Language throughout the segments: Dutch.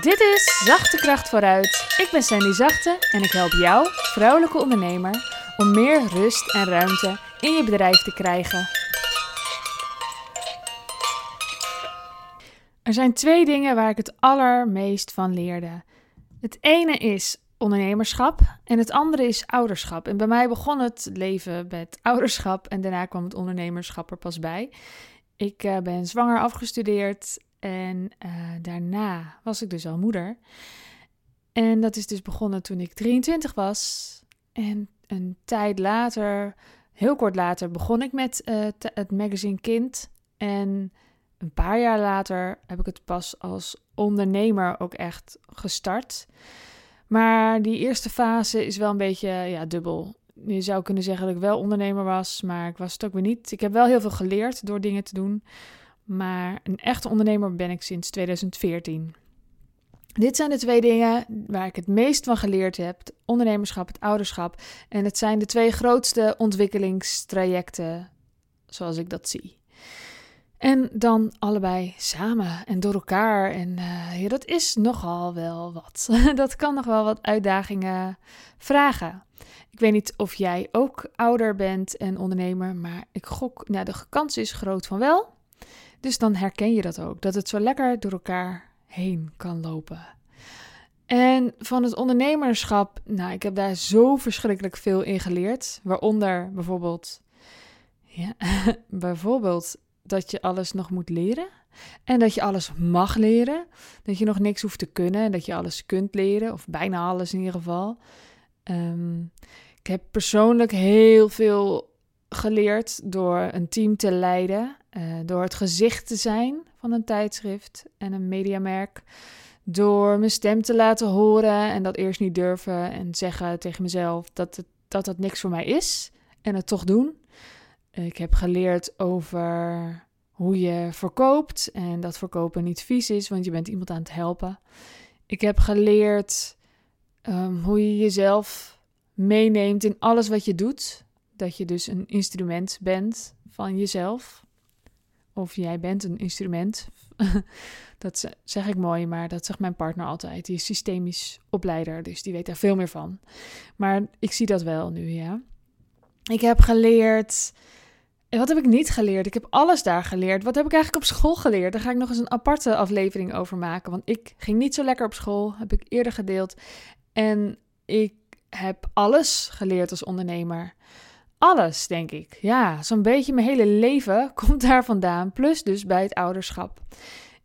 Dit is Zachte Kracht vooruit. Ik ben Sandy Zachte en ik help jou, vrouwelijke ondernemer, om meer rust en ruimte in je bedrijf te krijgen. Er zijn twee dingen waar ik het allermeest van leerde. Het ene is ondernemerschap en het andere is ouderschap. En bij mij begon het leven met ouderschap en daarna kwam het ondernemerschap er pas bij. Ik uh, ben zwanger afgestudeerd en uh, daarna was ik dus al moeder. En dat is dus begonnen toen ik 23 was. En een tijd later, heel kort later, begon ik met uh, het magazine Kind. En een paar jaar later heb ik het pas als ondernemer ook echt gestart. Maar die eerste fase is wel een beetje ja, dubbel. Je zou kunnen zeggen dat ik wel ondernemer was, maar ik was het ook weer niet. Ik heb wel heel veel geleerd door dingen te doen. Maar een echte ondernemer ben ik sinds 2014. Dit zijn de twee dingen waar ik het meest van geleerd heb: het ondernemerschap, het ouderschap. En het zijn de twee grootste ontwikkelingstrajecten, zoals ik dat zie. En dan allebei samen en door elkaar. En uh, ja, dat is nogal wel wat. dat kan nog wel wat uitdagingen vragen. Ik weet niet of jij ook ouder bent en ondernemer, maar ik gok, nou, de kans is groot van wel. Dus dan herken je dat ook, dat het zo lekker door elkaar heen kan lopen. En van het ondernemerschap, nou, ik heb daar zo verschrikkelijk veel in geleerd. Waaronder bijvoorbeeld, ja, bijvoorbeeld dat je alles nog moet leren. En dat je alles mag leren. Dat je nog niks hoeft te kunnen. En dat je alles kunt leren. Of bijna alles in ieder geval. Um, ik heb persoonlijk heel veel geleerd door een team te leiden. Uh, door het gezicht te zijn van een tijdschrift en een mediamerk. Door mijn stem te laten horen en dat eerst niet durven. En zeggen tegen mezelf dat het, dat niks voor mij is. En het toch doen. Ik heb geleerd over hoe je verkoopt en dat verkopen niet vies is, want je bent iemand aan het helpen. Ik heb geleerd um, hoe je jezelf meeneemt in alles wat je doet. Dat je dus een instrument bent van jezelf. Of jij bent een instrument. dat zeg ik mooi, maar dat zegt mijn partner altijd. Die is systemisch opleider, dus die weet daar veel meer van. Maar ik zie dat wel nu, ja. Ik heb geleerd en wat heb ik niet geleerd? Ik heb alles daar geleerd. Wat heb ik eigenlijk op school geleerd? Daar ga ik nog eens een aparte aflevering over maken. Want ik ging niet zo lekker op school, heb ik eerder gedeeld. En ik heb alles geleerd als ondernemer. Alles, denk ik. Ja, zo'n beetje mijn hele leven komt daar vandaan. Plus dus bij het ouderschap.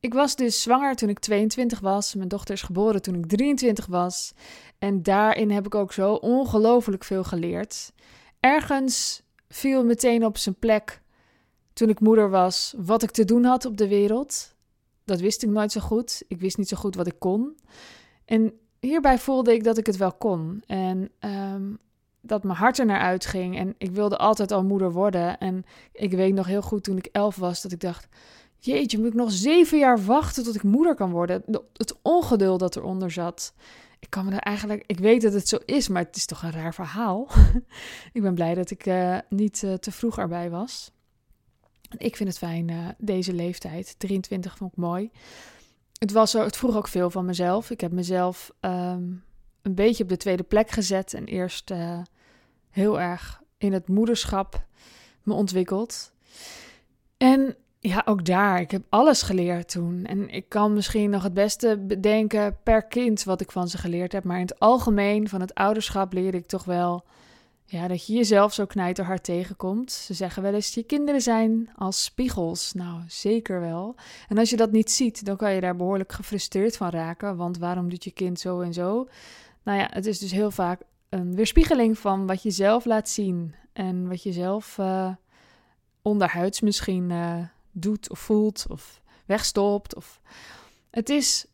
Ik was dus zwanger toen ik 22 was. Mijn dochter is geboren toen ik 23 was. En daarin heb ik ook zo ongelooflijk veel geleerd. Ergens viel meteen op zijn plek toen ik moeder was wat ik te doen had op de wereld. Dat wist ik nooit zo goed. Ik wist niet zo goed wat ik kon. En hierbij voelde ik dat ik het wel kon. En um, dat mijn hart er naar uitging. En ik wilde altijd al moeder worden. En ik weet nog heel goed toen ik elf was dat ik dacht... Jeetje, moet ik nog zeven jaar wachten tot ik moeder kan worden? Het ongeduld dat eronder zat ik kan me er eigenlijk, ik weet dat het zo is, maar het is toch een raar verhaal. ik ben blij dat ik uh, niet uh, te vroeg erbij was. Ik vind het fijn, uh, deze leeftijd. 23 vond ik mooi. Het, was het vroeg ook veel van mezelf. Ik heb mezelf um, een beetje op de tweede plek gezet en eerst heel erg in het moederschap me ontwikkeld. En ja, ook daar. Ik heb alles geleerd toen. En ik kan misschien nog het beste bedenken per kind wat ik van ze geleerd heb. Maar in het algemeen van het ouderschap leerde ik toch wel ja, dat je jezelf zo knijterhard tegenkomt. Ze zeggen wel eens, je kinderen zijn als spiegels. Nou, zeker wel. En als je dat niet ziet, dan kan je daar behoorlijk gefrustreerd van raken. Want waarom doet je kind zo en zo? Nou ja, het is dus heel vaak een weerspiegeling van wat je zelf laat zien. En wat je zelf uh, onderhuids misschien... Uh, doet of voelt of wegstopt. Of... Het is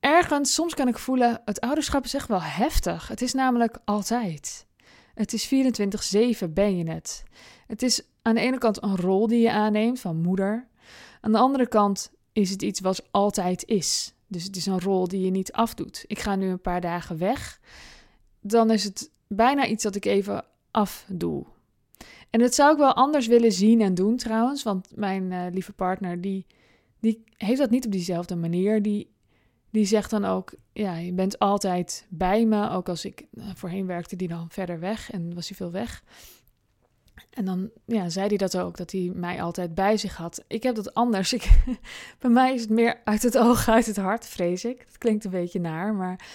ergens, soms kan ik voelen, het ouderschap is echt wel heftig. Het is namelijk altijd. Het is 24-7 ben je het. Het is aan de ene kant een rol die je aanneemt van moeder. Aan de andere kant is het iets wat altijd is. Dus het is een rol die je niet afdoet. Ik ga nu een paar dagen weg. Dan is het bijna iets dat ik even afdoe. En dat zou ik wel anders willen zien en doen trouwens. Want mijn uh, lieve partner, die, die heeft dat niet op diezelfde manier. Die die zegt dan ook, ja, je bent altijd bij me. Ook als ik uh, voorheen werkte, die dan verder weg en was hij veel weg. En dan ja, zei hij dat ook, dat hij mij altijd bij zich had. Ik heb dat anders. Ik, bij mij is het meer uit het oog, uit het hart, vrees ik. Het klinkt een beetje naar, maar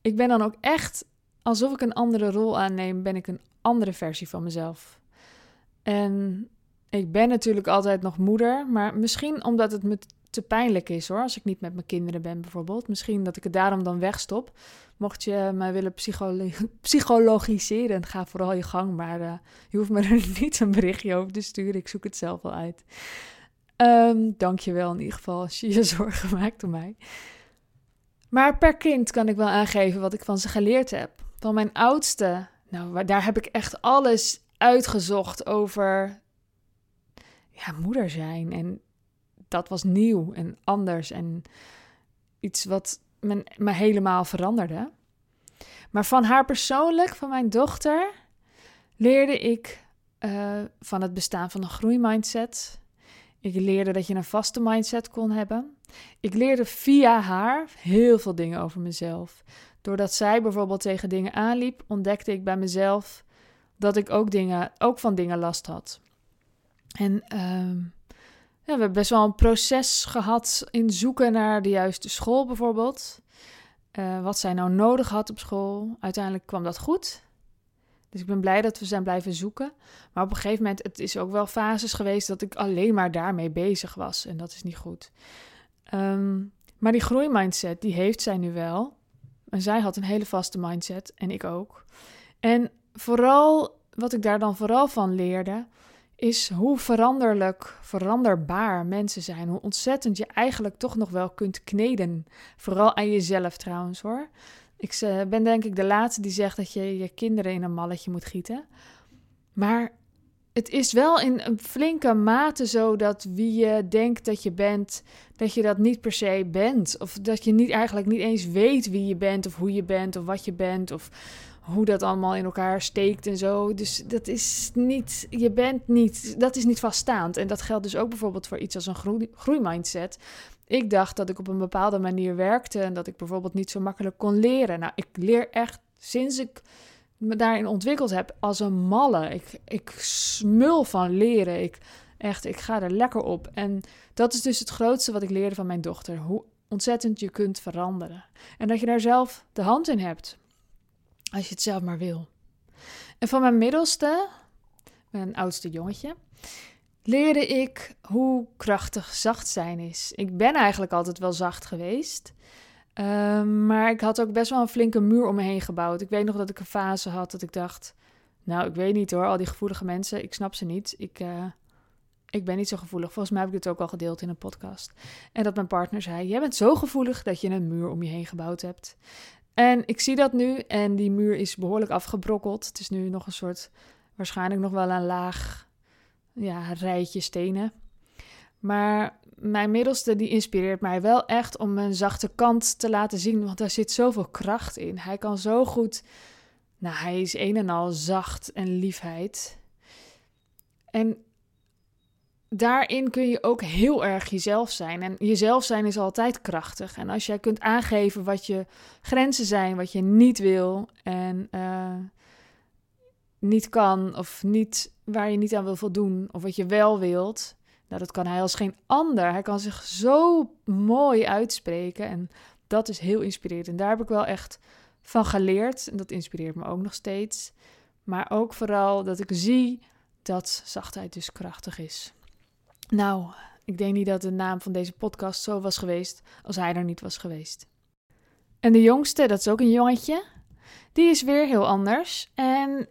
ik ben dan ook echt, alsof ik een andere rol aanneem, ben ik een andere versie van mezelf. En ik ben natuurlijk altijd nog moeder, maar misschien omdat het me te pijnlijk is hoor, als ik niet met mijn kinderen ben bijvoorbeeld. Misschien dat ik het daarom dan wegstop. Mocht je mij willen psycholo psychologiseren, ga vooral je gang, maar uh, je hoeft me er niet een berichtje over te sturen. Ik zoek het zelf wel uit. Um, Dank je wel in ieder geval als je je zorgen maakt om mij. Maar per kind kan ik wel aangeven wat ik van ze geleerd heb. Van mijn oudste, nou, daar heb ik echt alles uitgezocht over ja, moeder zijn. En dat was nieuw en anders en iets wat me, me helemaal veranderde. Maar van haar persoonlijk, van mijn dochter, leerde ik uh, van het bestaan van een groeimindset. Ik leerde dat je een vaste mindset kon hebben. Ik leerde via haar heel veel dingen over mezelf. Doordat zij bijvoorbeeld tegen dingen aanliep, ontdekte ik bij mezelf dat ik ook, dingen, ook van dingen last had. En uh, ja, we hebben best wel een proces gehad in zoeken naar de juiste school bijvoorbeeld. Uh, wat zij nou nodig had op school. Uiteindelijk kwam dat goed. Dus ik ben blij dat we zijn blijven zoeken. Maar op een gegeven moment, het is ook wel fases geweest dat ik alleen maar daarmee bezig was. En dat is niet goed. Um, maar die groeimindset, die heeft zij nu wel. En zij had een hele vaste mindset en ik ook. En vooral, wat ik daar dan vooral van leerde, is hoe veranderlijk, veranderbaar mensen zijn. Hoe ontzettend je eigenlijk toch nog wel kunt kneden. Vooral aan jezelf trouwens hoor. Ik eh, ben denk ik de laatste die zegt dat je je kinderen in een malletje moet gieten. Maar het is wel in een flinke mate zo dat wie je denkt dat je bent, dat je dat niet per se bent. Of dat je niet, eigenlijk niet eens weet wie je bent, of hoe je bent, of wat je bent. Of hoe dat allemaal in elkaar steekt en zo. Dus dat is niet, je bent niet, dat is niet vaststaand. En dat geldt dus ook bijvoorbeeld voor iets als een groei, groeimindset. Ik dacht dat ik op een bepaalde manier werkte en dat ik bijvoorbeeld niet zo makkelijk kon leren. Nou, ik leer echt sinds ik me daarin ontwikkeld heb als een malle. Ik, ik smul van leren. Ik, echt, ik ga er lekker op. En dat is dus het grootste wat ik leerde van mijn dochter. Hoe ontzettend je kunt veranderen. En dat je daar zelf de hand in hebt. Als je het zelf maar wil. En van mijn middelste, mijn oudste jongetje, leerde ik hoe krachtig zacht zijn is. Ik ben eigenlijk altijd wel zacht geweest. Ehm, maar ik had ook best wel een flinke muur om me heen gebouwd. Ik weet nog dat ik een fase had dat ik dacht... Nou, ik weet niet hoor, al die gevoelige mensen, ik snap ze niet. Ik, uh, ik ben niet zo gevoelig. Volgens mij heb ik dit ook al gedeeld in een podcast. En dat mijn partner zei: Jij bent zo gevoelig dat je een muur om je heen gebouwd hebt. En ik zie dat nu en die muur is behoorlijk afgebrokkeld. Het is nu nog een soort, waarschijnlijk nog wel een laag ja, rijtje stenen. Maar mijn middelste die inspireert mij wel echt om mijn zachte kant te laten zien, want daar zit zoveel kracht in. Hij kan zo goed, nou hij is een en al zacht en liefheid. En daarin kun je ook heel erg jezelf zijn. En jezelf zijn is altijd krachtig. En als jij kunt aangeven wat je grenzen zijn, wat je niet wil en uh, niet kan, of niet, waar je niet aan wil voldoen, of wat je wel wilt. Nou, dat kan hij als geen ander. Hij kan zich zo mooi uitspreken. En dat is heel inspirerend. En daar heb ik wel echt van geleerd. En dat inspireert me ook nog steeds. Maar ook vooral dat ik zie dat zachtheid dus krachtig is. Nou, ik denk niet dat de naam van deze podcast zo was geweest als hij er niet was geweest. En de jongste, dat is ook een jongetje, die is weer heel anders. En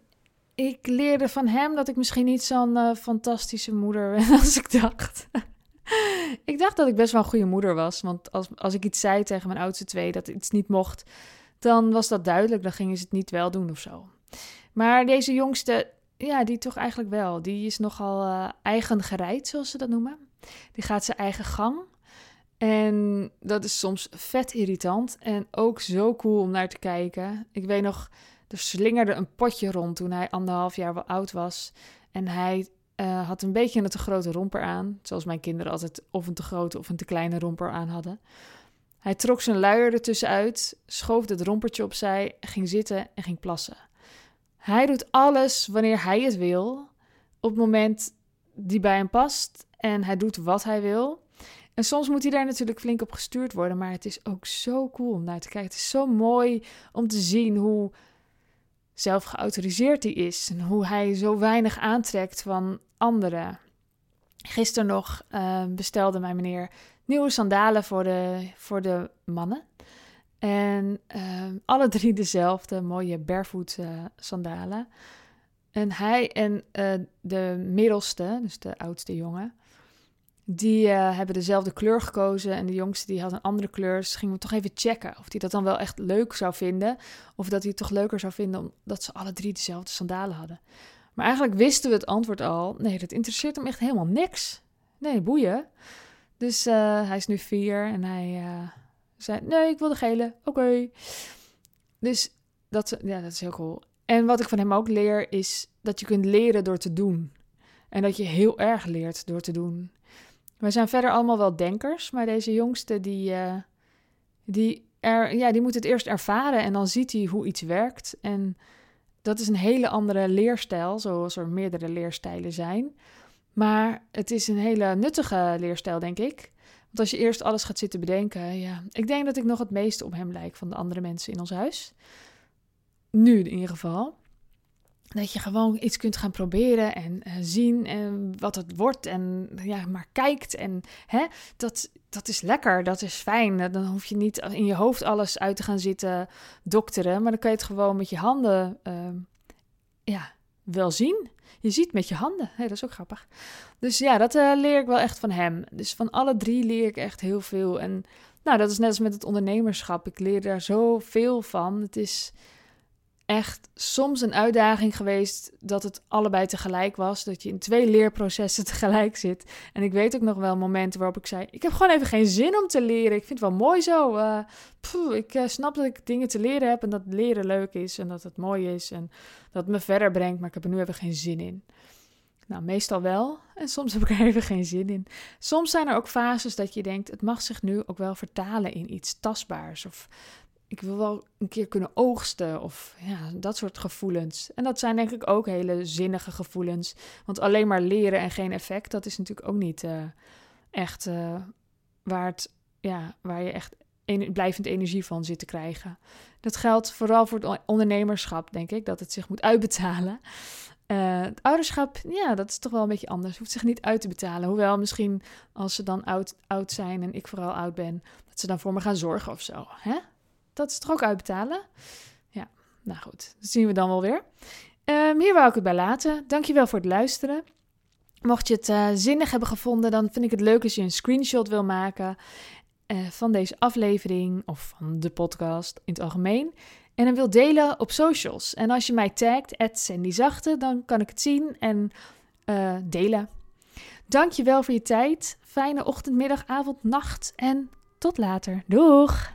ik leerde van hem dat ik misschien niet zo'n uh, fantastische moeder ben als ik dacht. ik dacht dat ik best wel een goede moeder was. Want als, als ik iets zei tegen mijn oudste twee dat iets niet mocht, dan was dat duidelijk. Dan gingen ze het niet wel doen of zo. Maar deze jongste, ja, die toch eigenlijk wel. Die is nogal uh, eigen gereid, zoals ze dat noemen. Die gaat zijn eigen gang. En dat is soms vet irritant en ook zo cool om naar te kijken. Ik weet nog, er slingerde een potje rond toen hij anderhalf jaar wel oud was. En hij uh, had een beetje een te grote romper aan. Zoals mijn kinderen altijd of een te grote of een te kleine romper aan hadden. Hij trok zijn luier ertussenuit, schoof het rompertje opzij, ging zitten en ging plassen. Hij doet alles wanneer hij het wil, op het moment die bij hem past en hij doet wat hij wil. En soms moet hij daar natuurlijk flink op gestuurd worden, maar het is ook zo cool om naar te kijken. Het is zo mooi om te zien hoe zelf geautoriseerd hij is en hoe hij zo weinig aantrekt van anderen. Gisteren nog uh, bestelde mijn meneer nieuwe sandalen voor de, voor de mannen. En uh, alle drie dezelfde mooie barefoot uh, sandalen. En hij en de middelste, dus de oudste jongen, die uh, hebben dezelfde kleur gekozen. En de jongste die had een andere kleur. Dus gingen we toch even checken of hij dat dan wel echt leuk zou vinden. Of dat hij het toch leuker zou vinden omdat ze alle drie dezelfde sandalen hadden. Maar eigenlijk wisten we het antwoord al. Nee, dat interesseert hem echt helemaal niks. Nee, boeien. Dus uh, hij is nu vier en hij uh, zei: Nee, ik wil de gele. Oké. Dus dat, ja, dat is heel cool. En wat ik van hem ook leer is dat je kunt leren door te doen. En dat je heel erg leert door te doen. We zijn verder allemaal wel denkers, maar deze jongste die, uh, die, er, ja, die moet het eerst ervaren en dan ziet hij hoe iets werkt. En dat is een hele andere leerstijl, zoals er meerdere leerstijlen zijn. Maar het is een hele nuttige leerstijl, denk ik. Want als je eerst alles gaat zitten bedenken, ja, ik denk dat ik nog het meeste op hem lijk van de andere mensen in ons huis. Nu in ieder geval. Dat je gewoon iets kunt gaan proberen en uh, zien en wat het wordt. En ja, maar kijkt. En hè, dat, dat is lekker, dat is fijn. Dan hoef je niet in je hoofd alles uit te gaan zitten dokteren. Maar dan kan je het gewoon met je handen uh, ja, wel zien. Je ziet met je handen. Hey, dat is ook grappig. Dus ja, dat leer ik wel echt van hem. Dus van alle drie leer ik echt heel veel. En nou, dat is net als met het ondernemerschap. Ik leer daar zoveel van. Het is echt soms een uitdaging geweest dat het allebei tegelijk was. Dat je in twee leerprocessen tegelijk zit. En ik weet ook nog wel momenten waarop ik zei: Ik heb gewoon even geen zin om te leren. Ik vind het wel mooi zo. Uh, ik uh, snap dat ik dingen te leren heb en dat leren leuk is en dat het mooi is en dat het me verder brengt. Maar ik heb er nu even geen zin in. Nou, meestal wel. En soms heb ik er even geen zin in. Soms zijn er ook fases dat je denkt: het mag zich nu ook wel vertalen in iets tastbaars. Of ik wil wel een keer kunnen oogsten of ja, dat soort gevoelens. En dat zijn denk ik ook hele zinnige gevoelens. Want alleen maar leren en geen effect, dat is natuurlijk ook niet uh, echt uh, waar, ja, waar je echt en, blijvend energie van zit te krijgen. Dat geldt vooral voor het ondernemerschap, denk ik, dat het zich moet uitbetalen. Uh, het ouderschap, ja, dat is toch wel een beetje anders. Hoeft zich niet uit te betalen. Hoewel misschien als ze dan oud, oud zijn en ik vooral oud ben, dat ze dan voor me gaan zorgen of zo. Hè? Dat is ook uitbetalen? Ja, nou goed. Dat zien we dan wel weer. Hier wou ik het bij laten. Dankjewel voor het luisteren. Mocht je het uh, zinnig hebben gevonden, dan vind ik het leuk als je een screenshot wil maken uh, van deze aflevering of van de podcast in het algemeen. En dan wil delen op socials. En als je mij tagt, Zachte, dan kan ik het zien en uh, delen. Dankjewel voor je tijd. Fijne ochtend, middag, avond, nacht en tot later. Doeg!